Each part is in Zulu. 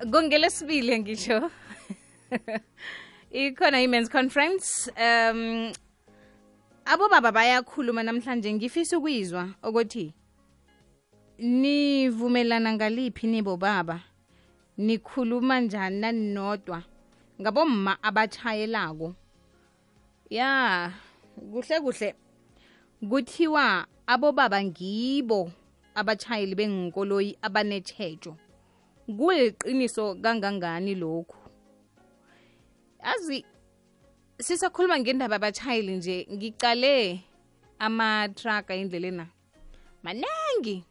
kungelesibili ngisho ikhona i-men's conference um abobaba bayakhuluma namhlanje ngifisa ukuyizwa ukuthi nivumelana ngaliphi nibo baba? Nikhuluma njani naninodwa ngabomma abachayelako ya kuhle kuhle. Kuthiwa abobaba ngibo abachayeli benkoloyi abanetshejo kuliqiniso kangangani lokhu? Azi sisakhuluma ngendaba abatshayeli nje ngicale amatraga na manengi!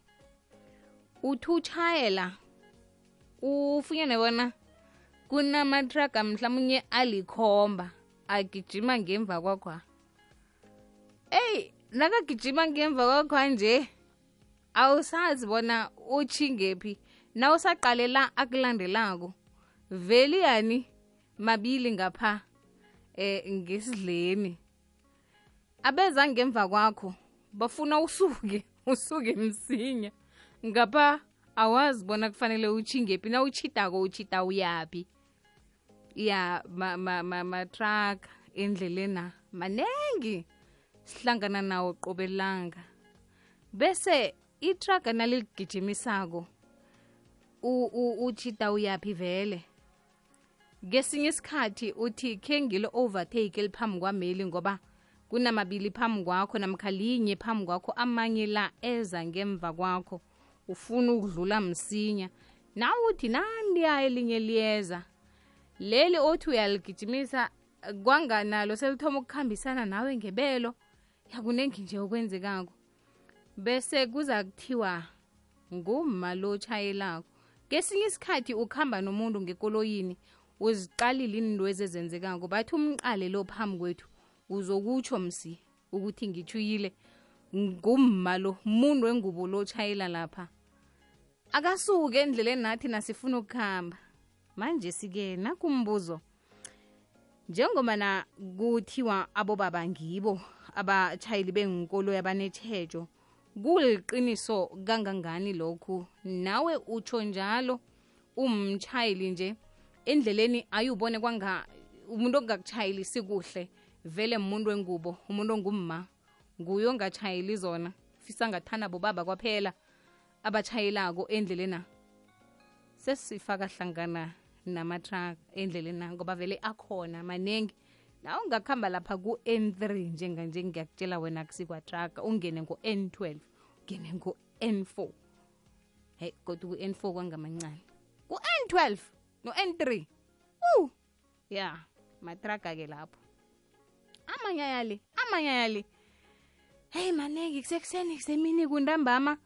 Uthi utshayela ufunyane bona kunamatraga mhlawumunye alikhomba agijima ngemva kwakho. Eyi nakagijima ngemva kwakho nje awusazi bona utshingephi na usaqalela akulandelako. Veli yani mabili ngapha eh ngesidleni. Abeza ngemva kwakho bafuna usuke usuke msinya. Ngapha awazi bona kufanele uchingephi na utshitako uchita uyaphi? Ya ma ma ma matruck endlelena manengi sihlangana nawo qobelanga bese itraga naliligijimisako uchita uyaphi vele? Ngesinye isikhathi uthi khe ngilo overtake eliphambi kwameli ngoba kunamabili phambi kwakho namkhalinye phambi kwakho amanye la eza ngemva kwakho ufuna ukudlula msinya. Nawe uthi nandiya elinye liyeza. Leli othi uyaligijimisa kwanganalo selithoma ukukhambisana nawe ngebelo. Yakunengi nje okwenzekako. Bese kuza kuthiwa ngumma lo tshayelako kesinye isikhathi ukuhamba nomuntu ngekoloyini uziqalile iindwezi ezenzekako? Bathi umqale lo phambi kwethu uzokutsho msi ukuthi ngithuyile ngumma lo muntu wengubo lo tshayela lapha. Akasuke endleleni nathi nasifuna ukuhamba manje sike nakumbuzo. Njengoba na kuthiwa abobaba ngibo abatshayeli benkolo yabanetshejo kuliqiniso kangangani lokhu? Nawe utsho njalo umtshayeli nje endleleni ayubone kwanga umuntu ongakuchayelisi kuhle vele umuntu wengubo umuntu ongumma nguye ongatshayeli zona. Fisa ngathana bobaba kwaphela abachayelako endlelena. Sesifaka hlangana namatraka endlelena ngoba vele akhona maningi na ungakuhamba lapha ku-n3 njenganje ngiyakutshela wena kusikwatraka ungene ngo-n12 ungene ngo-n4 hey kodwa ku-n4 kwangamancane. Ku-n12 no-n3 uh ya matraga-ke lapho. Amanyayali amanyayali. Heyi maningi kusekuseni kusemini kuntambama?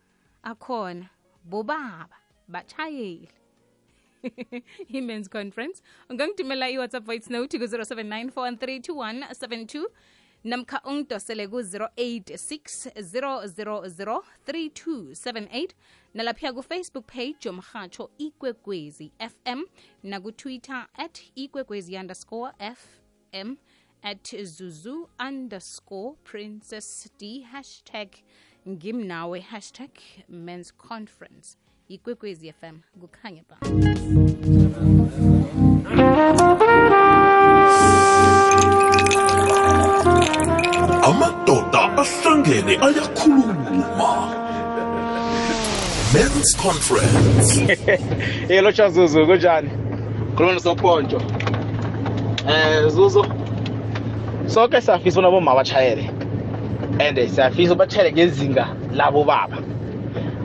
Akhona. Bobaba batshayeli i-men's conference. Ungangithumela i-whatsapp voice note ku-079 4132172 namkha ungidosele ku-086 000 3278 nalaphiya kufacebook page yomhatsho ikwekwezi fm nakutwitter at ikwekwezi underscore fm at zuzu underscore princess d hashtag ngimnawe hashtag men's conference. Ikwekwezi fm kukhanya ba ahlangene ayakhuluma men's conference. Yelo cha zuzu kunjani? Khuluma nosophontsho eh zuzu sonke siyafisa bona bomma batshayele and siyafisa batshayele ngezinga labo baba.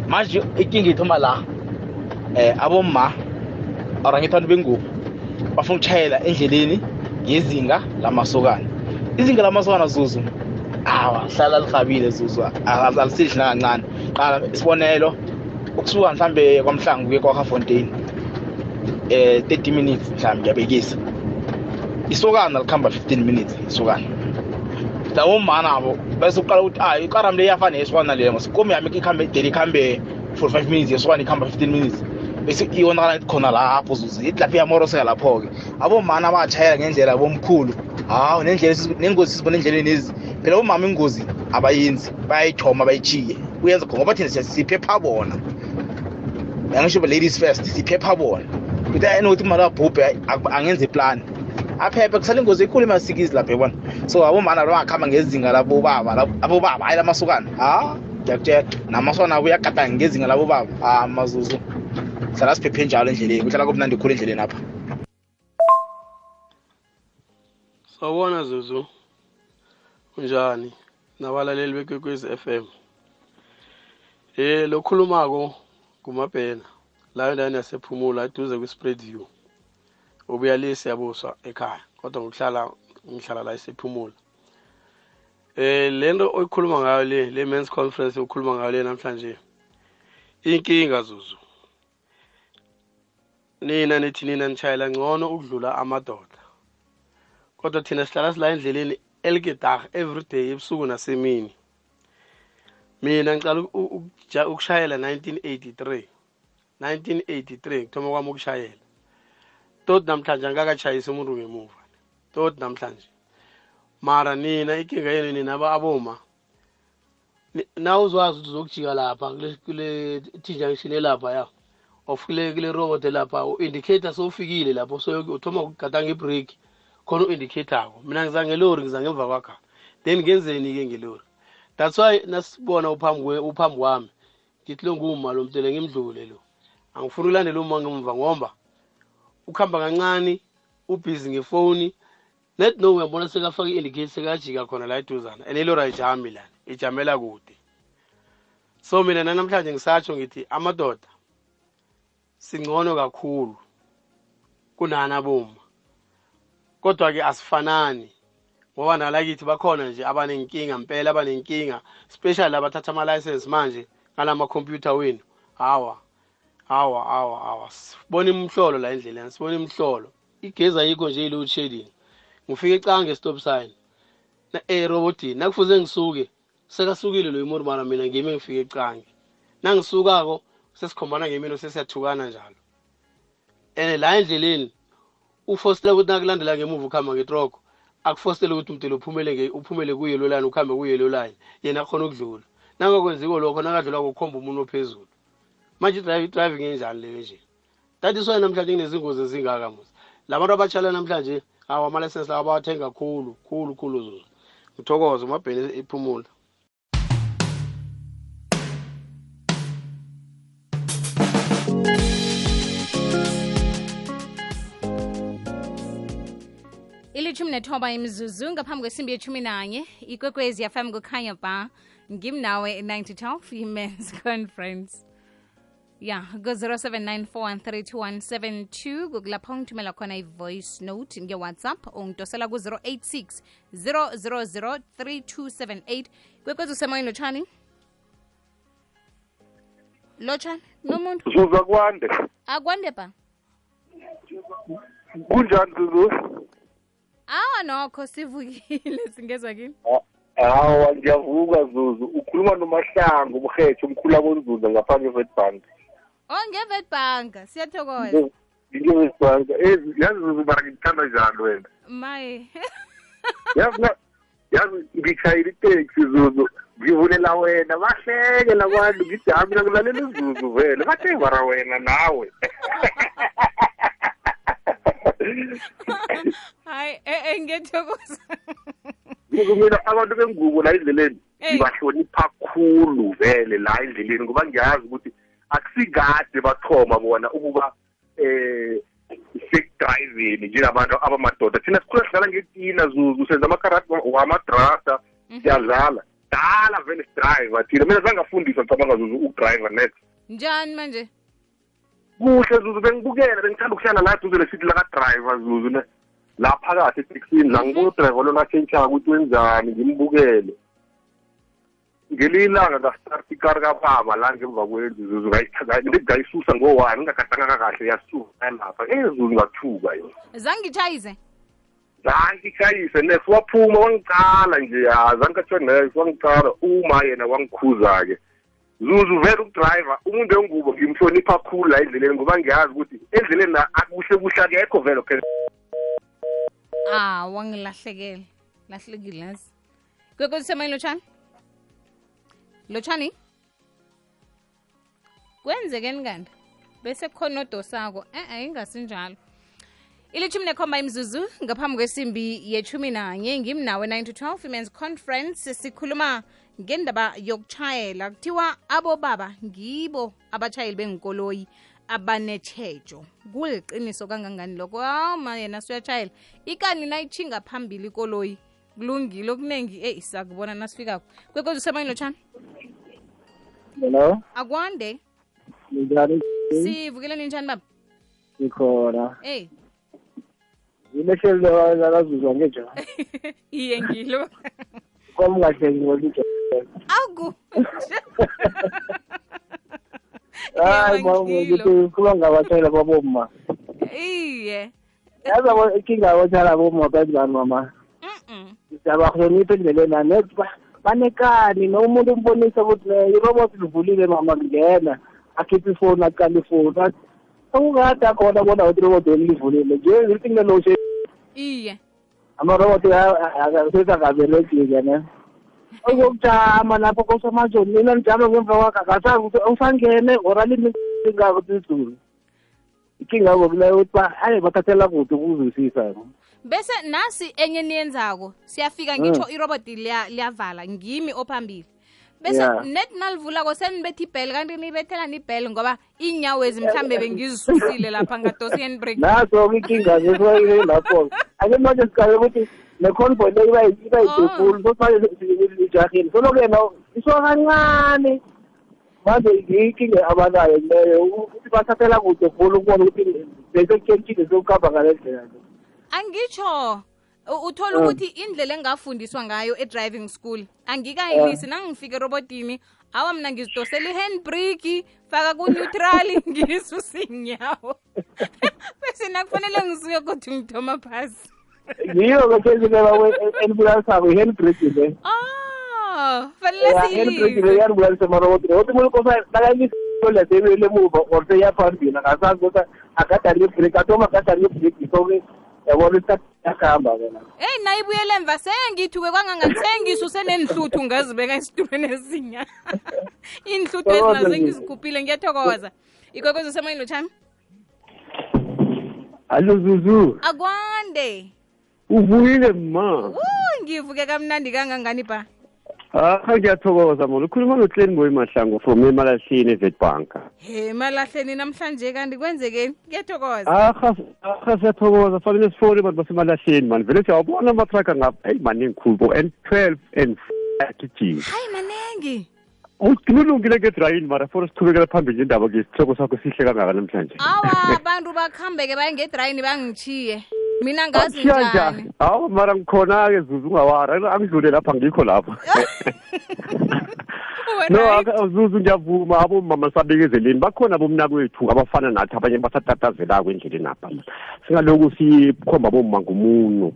Manje inkinga ithoma la eh abomma or ngithi abantu bengubo bafuna ukutshayela endleleni ngezinga lamasokana. Izinga lamasokana zuzu awa hlala lihabile zuzu. Alisidli nakancane. Qala isibonelo ukusuka mhlambe kwamhlangu kuye kwakafontein eh 30 minutes mhlambe ngiyabekisa isokana likhamba 15 minutes isokana. Lawo mma nabo bese uqala ukuthi hayi ikaram le iyafana yesokana leyo masikomi yami ikhambe deli ikhambe 45 minutes yesokana ikhamba 15 minutes. Bese iyonakala ithi khona lapho zuzu ithi lapho iyamoroseka lapho-ke. Abomana batshayela ngendlela bomkhulu hawu nendlela nengozi sizibona endleleni ezi. Phela bomama ingozi abayenzi bayayithoma bayichiye kuyenza khona ngoba thina siphepha bona. Angisho ladies first siphepha bona. Ukuthi ayinokuthi imali wabhubhe angenza iplani aphephe kusale ingozi ekhulu emasikizi lapha yabona? So abomana lo bangakhamba ngezinga labobaba labo- abobaba hayi lamasokana. Ha ngiyakutshela namasokana abo uyagadanga ngezinga labobaba ha mazuzu. Sala siphephe njalo endleleni kuhlala kumnandi khulu endleleni apha Sawubona Zuzu. Unjani? Nabalaleli bekwekwezi FM. Eh lokhulumako kumabhena. La endaweni yasephumula eduze kwi-spread view. Ubuya le siyabuswa ekhaya. Kodwa ngokuhlala ngihlala la esephumula. Eh lento oyikhuluma ngayo le le men's conference okhuluma ngayo le namhlanje. Inkinga Zuzu. Nina nithi nina nishayela ngcono ukudlula amadoda. Kodwa thina sihlala sila endleleni elgedag every day ebusuku nasemini. Mina ngicala u- u- ukuja- ukushayela 1983 1983 ngithoma kwami ukushayela. Tot namhlanje angikakatshayisi umuntu ngemuva. Tot namhlanje. Mara nina inkinga yenu nina aba- aboma ni- na uzwazi ukuthi uzokujika lapha kule kule t-junction elapha ya. Of kule kule robot lapha u-indicator sowufikile lapho so uthoma ukugadanga ibreak khona u-indicator-ko. Mina ngiza ngelori ngiza ngemva kwakha. Then ngenzeni-ke ngelori? That's why nasibona uphambi kwe- uphambi kwami ngithi lo nguma lo mtele ngimdlule lo. Angifuni ulandela uma ngemva ngomba. Ukuhamba kancane ubhizi ngefoni. Let no uyabona sekafaka i-indicate sekajika khona la eduzana and ilori ayijami lana ijamela kude. So mina nanamhlanje ngisatsho ngithi amadoda singcono kakhulu kunani aboma kodwa-ke asifanani ngoba nalakithi bakhona nje abanenkinga mpela abanenkinga special abathatha ama-license manje ngalamakhompyutha wenu. Hawa hawa hawa hawa. Sibona imhlolo la endleleni sibona imhlolo. Igezi ayikho nje i-load shedding. Ngifike ecanga stop sign. Na erobotini nakufuze ngisuke sekasukile lo imoto mara mina ngimi ngifike ecange nangisukako sesikhombana ngemini sesiyathukana njalo. And la endleleni ufostela ukuthi nakulandela ngemuva ukuhamba ngetroko akufostele ukuthi umdela uphumele nge- uphumele kuyelo line ukuhambe kuyelo line yena akhona ukudlula. Nangakwenziko lokho nakadlula kukhomba umuntu ophezulu. Manje i-drive- i-driving enjani leyo nje. That is why namhlanje kunezingozi ezingaka musa la bantu abatshala namhlanje awu ama-license lawo bawathenga khulu khulu khulu zuzu. Ngithokoze umabheni iphumula. Ilithumi nethoba imzuzu ngaphambi kwesimbi yethumi nanye. Ikwekwezi yafam kukhanya ba ngimnawe 9012 i-mens conference. Ya ku-0794132172 lapho ungithumela khona i-voice note nge-whatsapp ungitosela ku-086 000 3278 kwekwezi usemoyeni lotshani? Lotshani nomuntu? Zuzu akwande akwande ba? Kunjani zuzu awa nokho sivukile singezwa kini? Hawa ngiyavuka zuzu. Ukhuluma nomahlangu umrhetho umkhulu abonzuza ngaphandle kwetbank oh ngevetbank siyathokoza. Ngewetbank yazi zuzu mara ngithanda njani wena. Maye. Yazi ngitshayela iteksi zuzu. Ngivulela wena bahleke labantu ngithi hami nakulalela izuzu vele. Bathe bara wena nawe hayi eh ngiyathokoza Zuzu mina abantu bengubo la endleleni Eh. ngibahlonipha khulu vele la endleleni ngoba ngiyazi ukuthi akusikade bathoma bona ukuba eh sekudriving njengabantu abamadoda. Thina sikhula sidlala ngetina zuzu senza amakarati wamadrasa siyadlala. Dala vele sidriver thina mina zangafundiswa ngicabanga zuzu ukudriver next. Njani manje? Kuhle zuzu bengibukela bengithanda ukuhlala la duze lesithi lakadriver zuzu ne? La phakathi etekisini la ngibona udriver lona atshentshaka ukuthi wenzani ngimbukele. Ngelinye ilanga ngastarta ikari kababa la ngemva kwendlu zuzu ngayithi ngayisusa ngo-one ngingagadanga kahle yasuka lapha. Eh zuzu ngathuka yona zangitshayize zange ikhayise nes waphuma wangicala nje ya zange kathiwa nes wangicala uma yena wangikhuza-ke zuzu vele ukudriver umuntu wengubo ngimhlonipha khulu la endleleni ngoba ngiyazi ukuthi endleleni la akuhle kuhle akekho vele phela. Ah wangilahlekela lahlekile yazi kwekwezi usemoyeni lotshani? Lotshani? Kwenzekeni kanti? Bese kukhona odosako. E-e ingasinjalo. Ilithumi nekhomba imzuzu ngaphambi kwesimbi yethumi nanye ngimnawe 9 to 12 women's conference sikhuluma ngendaba yokutshayela kuthiwa abobaba ngibo abatshayeli bengikoloyi abanetshejo kuliqiniso kangangani lokho? Ma yena suyatshayela ikani nayitshinga phambili ikoloyi kulungile okuningi eyi sakubona nasifikako. Kwekwezi usemayini lotshani Hello, akwande? Ninjani baba? Ikhona eyi Ilehlelo lakazuzwa ngejo. iye ngilo Kwami ungahleki ngolijo. aku Hayi mama ngilo. ngithi kuba ngabatshayela kwabomma. iye Yaza bo ikinga yothala bomma bezibani mama. Mm-mm. Siyabahlonipha endleleni anethi ba banekani nomuntu umbonisa ukuthi ne irobot livulile mama ngena akhipha ifoni aqala ifoni akukade akhona bona ukuthi irobot livulile nje ngithi kunelo iye. Amarobot sesakabereki-ke ne? Okokujama lapho kosamajoni mina nijame ngemva kwakhe akasazi ukuthi usangene or alimingako sizulu ikinga kokuleyo ukuthi ba aye bathathela kude ukuzwisisa bese nasi enye niyenzako siyafika ngitsho irobot liya- liyavala ngimi ophambili bese Yeah. net nalivulako senibetha ibhele kanti nibethelani ibhele ngoba iinyawezi mhlambe bengizisusile lapha ngadosi handbrake naso-ke ikinga ngesoile lapho ake manje sicabe ukuthi ne-convoy le iba iba yidefulu so manje ijahile. Soloke yena isuka kancane. Manje ikinga abanayo leyo ukuthi bathathela kude fulu ukubona ukuthi besekutshentshile sokuhamba ngale ndlela angitsho u- uthola ukuthi indlela engafundiswa ngayo e-driving school angikayilisi. Nangifika erobotini awa mna ngizidosela i-handbrake faka ku-neutral ngisuse inyawo bese nakufanele ngisuke kodwa ngithoma phasi. Yiyo-ke sezinela enibulalisako i-handbrake le. Oh fanele handbrake le siyilise yanibulalisa emarobotini wothi umuntu kosa nakayisole emuva or seyaphambili akasazi ukuthi agadari ibreak atoma agadari ibreak so-ke yabona isikhathi siyahamba kena eyi nayibuyele emva sengithuke kwangangani sengisuse nenhluthu ngazibeka esitulweni ezinya iinhluthu Thokoza ezinazo nje. engizikhuphile ngiyathokoza. Ikwekwezi usemayini lotshani Allo Zuzu, akwande. Uvukile ma. Woo, ngivuke kamnandi kangangani ba Ah, ngiyathokoza mona. Ukhuluma noClan Boy Mahlangu from Emalahleni Witbank. he malahleni namhlanje kanti kwenzekeni ngiyathokoza Ah, ah, siyathokoza. Fanele sifone abantu basemalahleni man. Vele siyawabona amatraka ngapha. Hey man engikhulu bo N12 and gijima. hayi manengi Ukulungile ngedrayini mara for sithubekela phambili indaba ke isihloko sakho sihle kangaka namhlanje. awa abantu bakuhambeke baye ngedrayini bangichiye mina ngazi Kuthiwa njani Awu mara ngikhona ke Zuzu ungawara. Angidlule lapha ngikho lapha. no Wena, aka- zuzu ngiyavuma abomama sabekezeleni. Bakhona abomnakwethu abafana nathi abanye basatatazelako endleleni apha singalokhu sikhomba bomma ngomuno.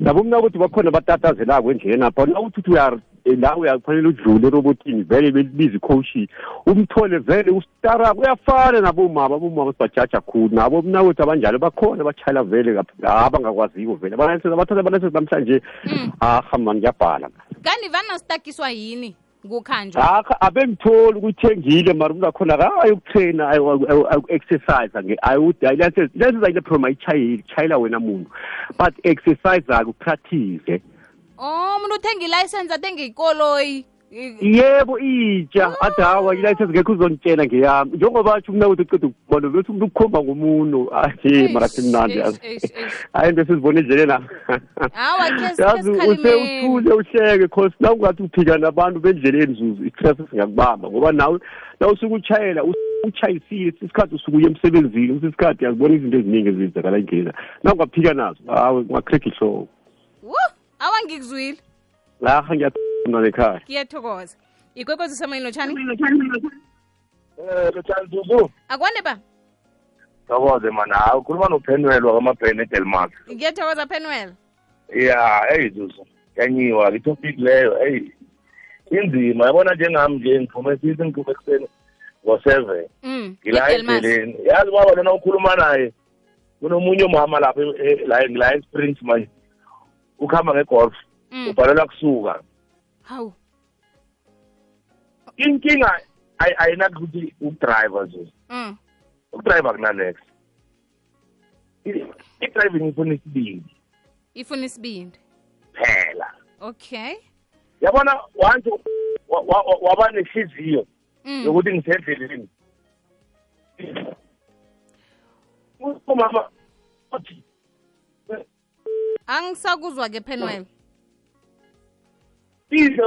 Nabomnakwethu bakhona batatazelako endleleni apha nawuthi uthi uya la uyakufanele udlule erobotini vele belibiza ikhoshi umthole vele ustarako. Uyafana nabomama abomama sibajaja khulu. Nabo mnakwethu abanjalo bakhona batshayela vele abangakwaziko vele. Abanalisense bathatha abanalisense namhlanje. Aha mani ngiyabhala. Kanti vanasitakiswa yini? Kukhanjwa? Akha abengitholi ukuthengile mara umuntu akhona ayokutraina ayoku-exercise license ayile-prom ayitshayeli tshayela wena muntu. But exercise-ake upractice oh umuntu uthenga ilayisensi athenga ikoloyi. Yebo itsha athi hawa ilicense ngekho uzongitshela ngeyami njengoba tsho umnakwethu uceda ukubona bethi umuntu ukukhomba ngomuno ahe mara simnandi yazi Eish, eish, eish. hayi into esizibona endleleni Awa, khe- yazi khe sikhalimeni. useuthule uhleke cause na ungathi uphika nabantu bendleleni zuzu istress singakubamba ngoba nawe na usuke utshayela us- utshayisile isikhathi usuke uye emsebenzini usisikhathi yazibona izinto eziningi ezenzakala endleleni na ungaphika nazo hawe ungakhreka ihloko Wu, awa ngikuzwile laha ngiyamntwana ekhaya ngiyathokoza. Ikwekwezi usemayini lotshani? Um lotshani zuzu. Akwande ba? Thokoze mana. Hayi ukhuluma nophenwel wakwamabhene edelmark. Ngiyathokoza penwell ya eyi zuzu. Yanyiwa itopic leyo eyi. Inzima yabona njengami nje ngiphume sithi ngiphume ekuseni ngo-seven. Mm ngila endleleni. Yazi baba lona ukhuluma naye kunomunye umama lapho e- e- la ngila esprings manje. Ukuhamba ngegolf Mm. ubhalelwa kusuka hawu inkinga ay- ayinakuthi udriver zuzu mm. Ukudrayiva kunanext i-driving ifuna isibindi. Ifuna isibindi. Phela. Okay. Yabona once wa- wa- wa- waba nehliziyo mm. yokuthi ngisendleleni. Umama uthi angisakuzwa-ke penwell ihle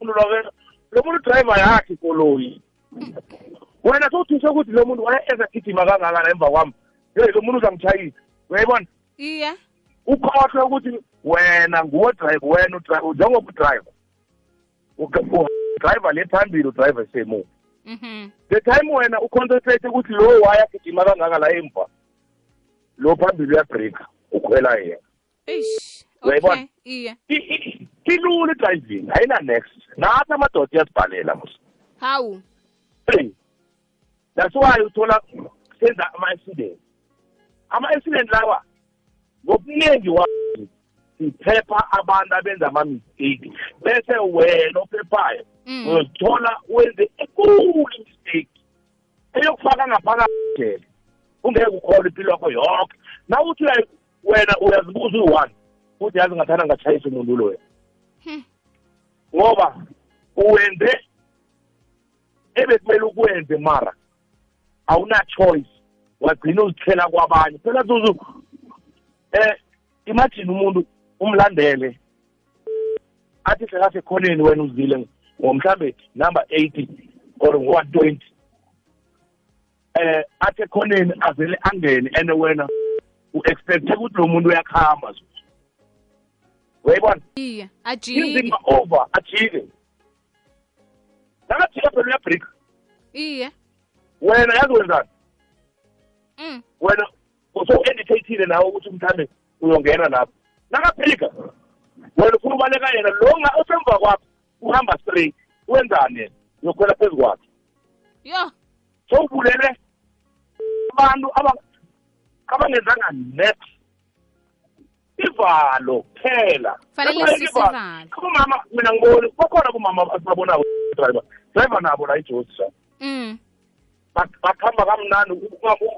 umuntu lo muntu driver yakhe ikoloyi. Wena sowuthisha ukuthi lo muntu waya ezagijima kangakana emva kwami hey lo muntu uzangitshayisa uyayibona? Iye ukhohlwe ukuthi wena nguwe driver wena njengoba udriver. Udriver le phambili udriver semuva. Mhm. The time wena uconcentrate ukuthi lo wayagijima kangaka la emva lo phambili uyabreaka ukhwela yena. Uyayibona? okay iye I- i- ilula i-driving ayina next. Nathi amadoda iyasibhalela mos. Hawu. Hey that's why uthola senza ama-accident. Ama-accident lawa ngobuningi wazi siphepha abantu abenza ama-mistake. Bese wena ophephayo Mm. uzithola wenze enkulu mistake eyokufaka ngaphakathi ungeke ukholwe impilo yakho yonke na uthi uyayi- wena uyazibuza uyi-one futhi yazi ngathanda ngatshayisa umuntu loya Hmm. Ngoba uwenze ebekumele ukwenze mara awuna-choice wagcina uzithela kwabanye. Phela zuzu eh imagine umuntu umlandele athi sekasekhoneni wena uzile ngomhlambe number eighty or ngo-one twenty. Eh athi ekhoneni avele angene and wena u-expecte ukuthi lo muntu uyakuhamba uyayibona? Iye ajike over ajike nakajika phela uyabreak iye. Wena yazi wenzani? Mm. Wena uso-indicathile nawe ukuthi mhlawumbe uyongena lapho. Nakabhrika wena ufuna ubaleka yena lo osemva kwakho uhamba straight. Wenzani yena? Uyokhwela phezu kwakhe. Yo. Sowubulele abantu aba- abangenzanga next ivalo kuphela Fanele Nakufuneka sise ivalo. ivalo. abomama mina ngiboni bakhona abomama asibabonako driver. Driver nabo la ijosi sa mm. Bak- bakhamba kamnandi ungabu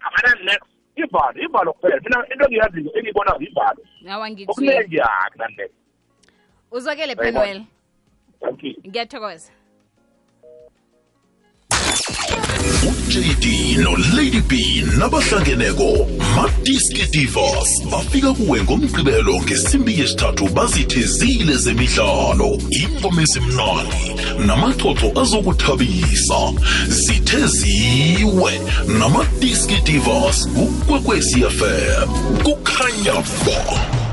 abana next ivalo ivalo kuphela. Mina into engiyaziyo engiyibonayo ivalo. Awangithwe okuningi yakhi nane uzwakele Bayibona. penwell thank you. Ngiyathokoza. uJD noLady B nabahlangeneko Madiski Divas. Bafika kuwe ngomgqibelo ngesimbi yesithathu bazithezile zemidlalo ingoma ezimnandi namaxoxo azokuthabisa. Zitheziwe namadiski divas kukwekwezi fm kukhanya ba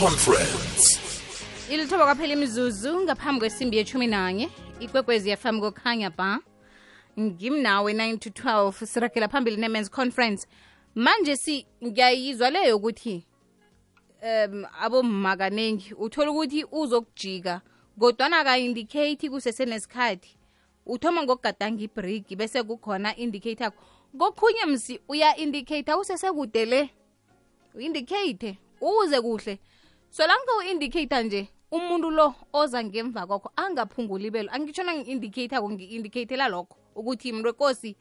conference. Ilithoba kwaphela imizuzu ngaphambi kwesimbi yeshumi nanye. Ikwekwezi fm kokhanya ba. Ngimnawe 9 to 12 siragela phambili ne-mens conference. Manje si ngiyayizwa leyo ukuthi um abomma kaningi uthola ukuthi uzokujika kodwana ka-indicate kusesenesikhathi uthoma ngokugadanga ibreak bese kukhona indicate yakho kokhunye msi uya-indicate usesekude le. U-indicate uze kuhle. Solange u-indicator nje umuntu lo oza ngemva kwakho angaphunguli ibelo angitshona ngi-indicator ngi-indicatela lokho ukuthi mntu wekosi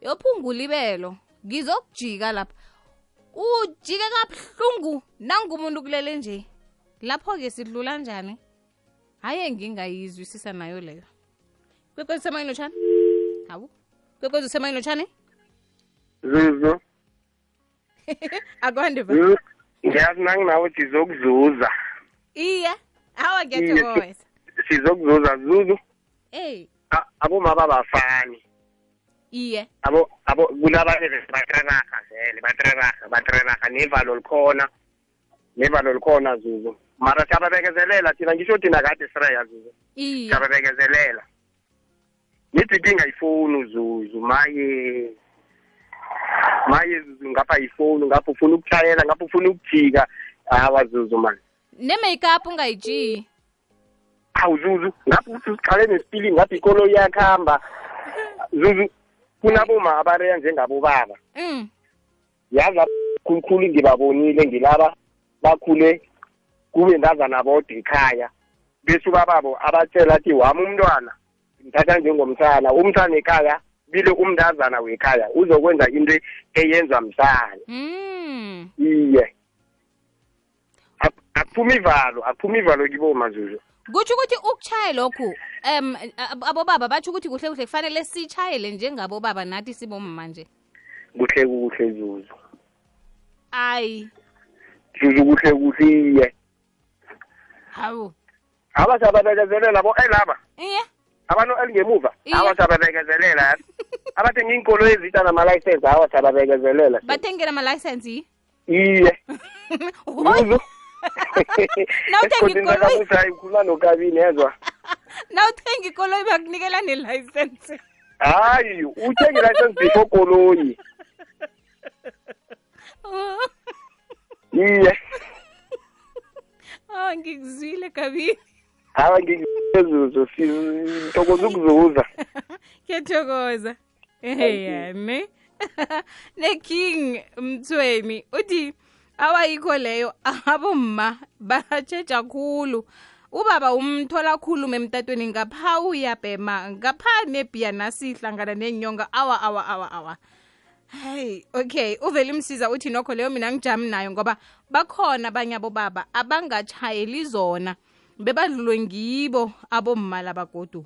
yophungula ibelo ngizokujika lapha. Ujike kabuhlungu nangumuntu kulele nje. Lapho-ke sidlula njani? Haye ngingayizwisisa nayo leyo. Kwekwezi usemayini lotshani hawu kwekwezi usemayini lotshani zizo. Akwande ngiyazi nanginawe sizokuzuza. Iye awa ngiyathokoza sizokuzuza zuzu. Eyi A- abomama babafani iye. Abo abo kunabanye vele batraraha vele batraraha batraraha nevalo likhona nevalo likhona zuzu. Mara siyababekezelela thina ngisho thina kade sireya zuzu. Siyababekezelela nithi ngingayifoni zuzu maye. Maye zuzu ngapha yifoni ngapha ufuna ukushayela ngapha ufuna ukujika. Hawa zuzu mani ne-makeup ungayijiyi awuzuzu ngapha uthi siqale nesipili ngathi ikolo iyakuhamba zuzu kunaboma abareya njengabobaba Mm. yazi khulukhulu ngibabonile ngilaba bakhule kube ndazana bodwa ekhaya. Bese ubababo abatshela athi wami umntwana ngithatha njengomsana umsana ekhaya bile umntazana wekhaya uzokwenza into eyenza msana Mm. iye. Ak- akuphuma ivalo akuphuma ivalo kiboma zuzu kutsho ukuthi ukuchaye lokhu um ab- abobaba batsho ukuthi kuhle kuhle kufanele sitshayele njengabobaba nathi sibomama nje. Kuhle kuhle zuzu. Ayi. Zuzu kuhle kuhle iye. Hawu. Abasababekezelela bo elaba. Iye. Abantu elingemuva awasababekezelela abathenga iinkolo ezitsha namalayisensi awasababekezelela bathengela amalayisensi iye. Ukhuluma nokabini yezwa nawuthenga ikoloyi bakunikela nelayisensi hayi uthenga ilayisensi before koloyi iye. Oh ngikuzwile kabini hawa ngikuzuzu sithokoza ukuzuza kuyathokoza eyane neking mthweni uthi awayikho leyo abomma batshetsha khulu. Ubaba umthola khulume emtatweni ngapha uyabhema ngapha nebhiya nasi hlangana nenyonga awa awa awa awa. Hayi okay uvele imsiza uthi nokho leyo mina ngijami nayo ngoba bakhona abanye abobaba abangatshayeli zona bebadlulwe ngibo abomma labagodu.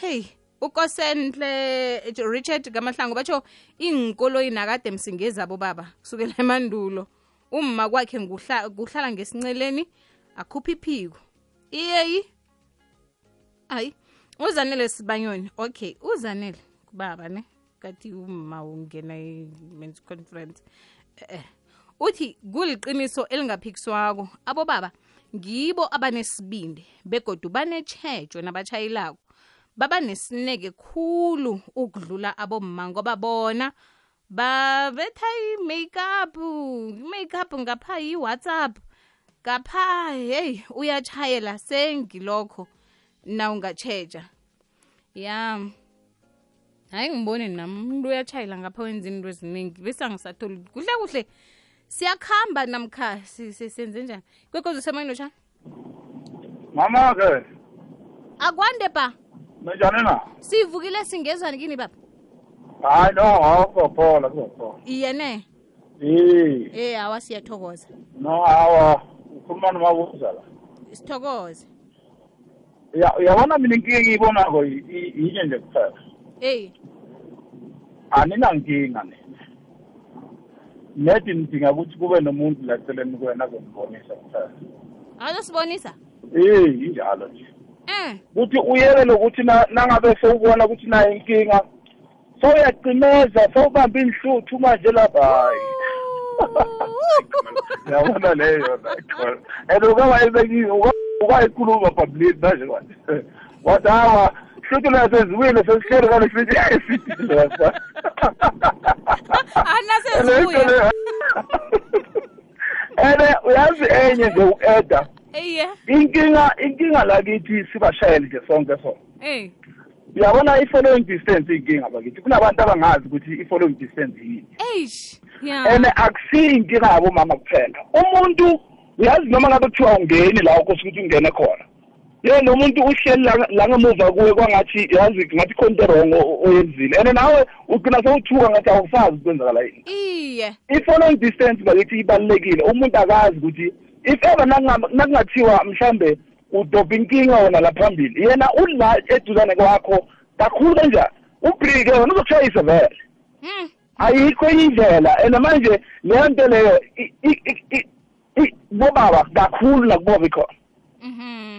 Hey ukosenhle richard kamahlangu batsho iinkoloyi nakade msingezabo baba kusukela emandulo. Umma kwakhe kuhlala ngesinceleni akhupha iphiko. Iyeyi hayi uzanele sibanyoni. Okay uzanele kubaba ne? Kathi umma ungena i-men's conference. Eh, eh. uthi kuliqiniso elingaphikiswako abobaba ngibo abanesibindi begodu banetshejo nabatshayelako baba nesineke khulu ukudlula abomma ngoba bona babetha i-makeup i-makeup ngapha yi-whatsapp ngapha heyi uyatshayela sengilokho na ungatshetsha ya hayi ngibone nam umuntu uyatshayela ngapha wenza into eziningi besangisatholi kuhle kuhle siyakuhamba namkha senze njani? Kwekozi usemoyini lotshani mama ke akwande ba ninjani na? Sivukile singezwani kini baba? Hayi no awukophola kuzophola iye ne? E eh awa siyathokoza. No awa ukhuluma nomabuza la. Sithokoze. Ya uyabona mina inkinga engiyibonako yi- yi- yinye nje kuphela? Eyi. Aninankinga nina nedi nidinga ukuthi kube nomuntu la eceleni kwena azonibonisa kuphela azosibonisa ee injalo nje eh kuthi uyele lokuthi na- nangabe sewubona ukuthi nayo inkinga sowuyacimeza sowubamba inhluthu manje lapha hayi yabona leyo yona khona and ukaba ukayikhuluma public manje kwanje wathi hawa hluthu naseziwile sesihleli kane sithi sithi anasezibuya ene uyazi enye nje u-eda. Eye inkinga inkinga lakithi sibashayeli nje sonke so. Eh uyabona i-following distance inkinga bakithi kunabantu abangazi ukuthi i-following distance yini. Eish ya. And akusiyo inkinga yabomama kuphela. Umuntu uyazi noma ngabe kuthiwa ungeni la ukhosi ukuthi ungene khona. Ye lo muntu uhleli la- la ngemuva kuwe kwangathi yazi ngathi khona into wrong o- oyenzile. And nawe ugcina sewuthuka ngathi awusazi kwenzakala yini? Iye. I-following distance bakithi ibalulekile umuntu akazi ukuthi if ever nakungam- nakungathiwa mhlambe udobha inkinga wona la phambili yena ula eduzane kwakho kakhulu kanjani? Ubrike wena uzokushayisa vele. Mm ayikho enye indlela. And manje leyo nto leyo i- i- i- i- i- bobaba kakhulu nakubova ikhona. mhm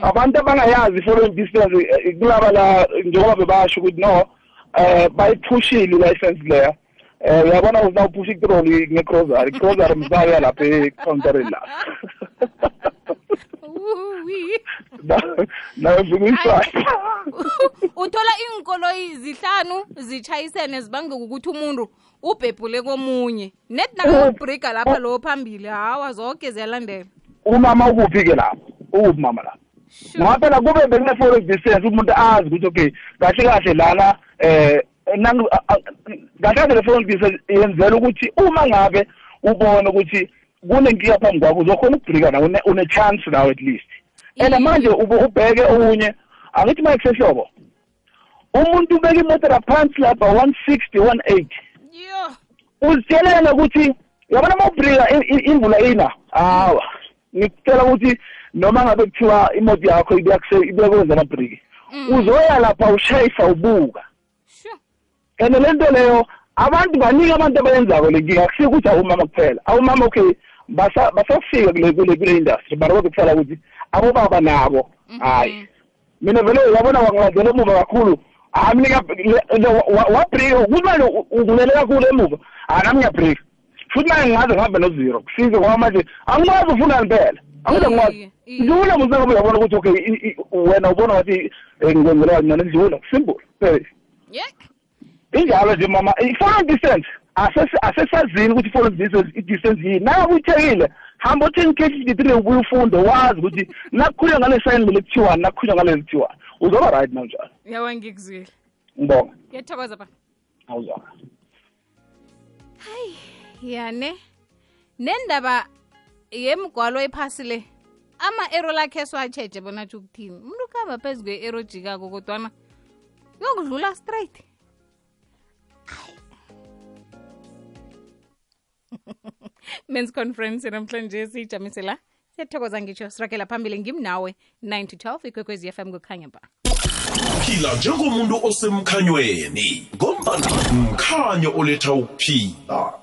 abantu abangayazi i-following distance eh, kulaba la njengoba bebasho ukuthi no eh bayiphushile i-license leyo eh uyabona ukuthi nawuphusha itroli nge-crosary i-crosary msaya lapha ecountereni la. Uwi. nawe fika uyisaya uthola iinkoloyi zihlanu zitshayisene zibange ukuthi umuntu ubhebhule komunye. Net nakaubrika lapha lo phambili hawa zonke ziyalandela umama ukuphi ke lapho ukuphi mama lapho ngoba phela kube bekune-forex distance umuntu azi ukuthi okay kahle kahle lana a- kahle kahle le-forex distance yenzela ukuthi uma ngabe ubona ukuthi kunenkinga phambi kwakho uzokhona ukubhrika nawe une- une-chance nawe at least. And manje ubheke okunye angithi ma kusehlobo umuntu ubeka imoto phansi lapha one sixty one eighty. Yo. Uzitshelela ukuthi yabona uma ubhrika imvula ina? Hawa ngikutshela ukuthi noma ngabe kuthiwa imoto yakho ibuya kuse- ibuya kwenza amabhriki uzoya lapha ushayisa ubuka. Sure. And le nto leyo abantu baningi abantu abayenzako le nkinga kusike ukuthi awumama kuphela. Awumama okay basa- basafika kule kule kule industry mara kodwa kusala ukuthi abobaba nabo hayi. Mina vele yabona wangilandela emuva kakhulu hayi mina wabhrika ukuthi manje u- ungilele kakhulu emuva hayi nami ngiyabhrika. Futhi manje ngingaze ngihambe nozero kusize ngoba manje angikwazi ufunani phela angide ngikwazi Iye, ndlula musengabe uyabona ukuthi okay i- i- wena ubona wathi eh, ngikwenzela kancane ndlula simple phela yek injalo nje mama i-foreign distance asesi- asesazini ukuthi i-foreign distance i-distance yini nabe uyithekile hamba othenga i-k fifty three ubuye ufunde wazi ukuthi nakukhulunywa ngale sayini lele kuthiwani nakukhulunywa ngale kuthiwani uzoba right nanjalo yawa ngikuzwile ngibonga ngiyathokoza ba awuzona yane nendaba yemgwalo ephasi le. Ama-ero lakhe esiwatsheje bona tsho ukuthini? Umuntu ukuhamba phezu kwe-ero jikako kodwana yokudlula straight. Men's conference namhlanje siyijamise la. Siyathokoza ngitsho sirakela phambili. Ngimnawe 9 to 12 ikwekwezi fm kukhanya ba. Phila njengomuntu osemkhanyweni ngombana mkhanyo oletha ukuphila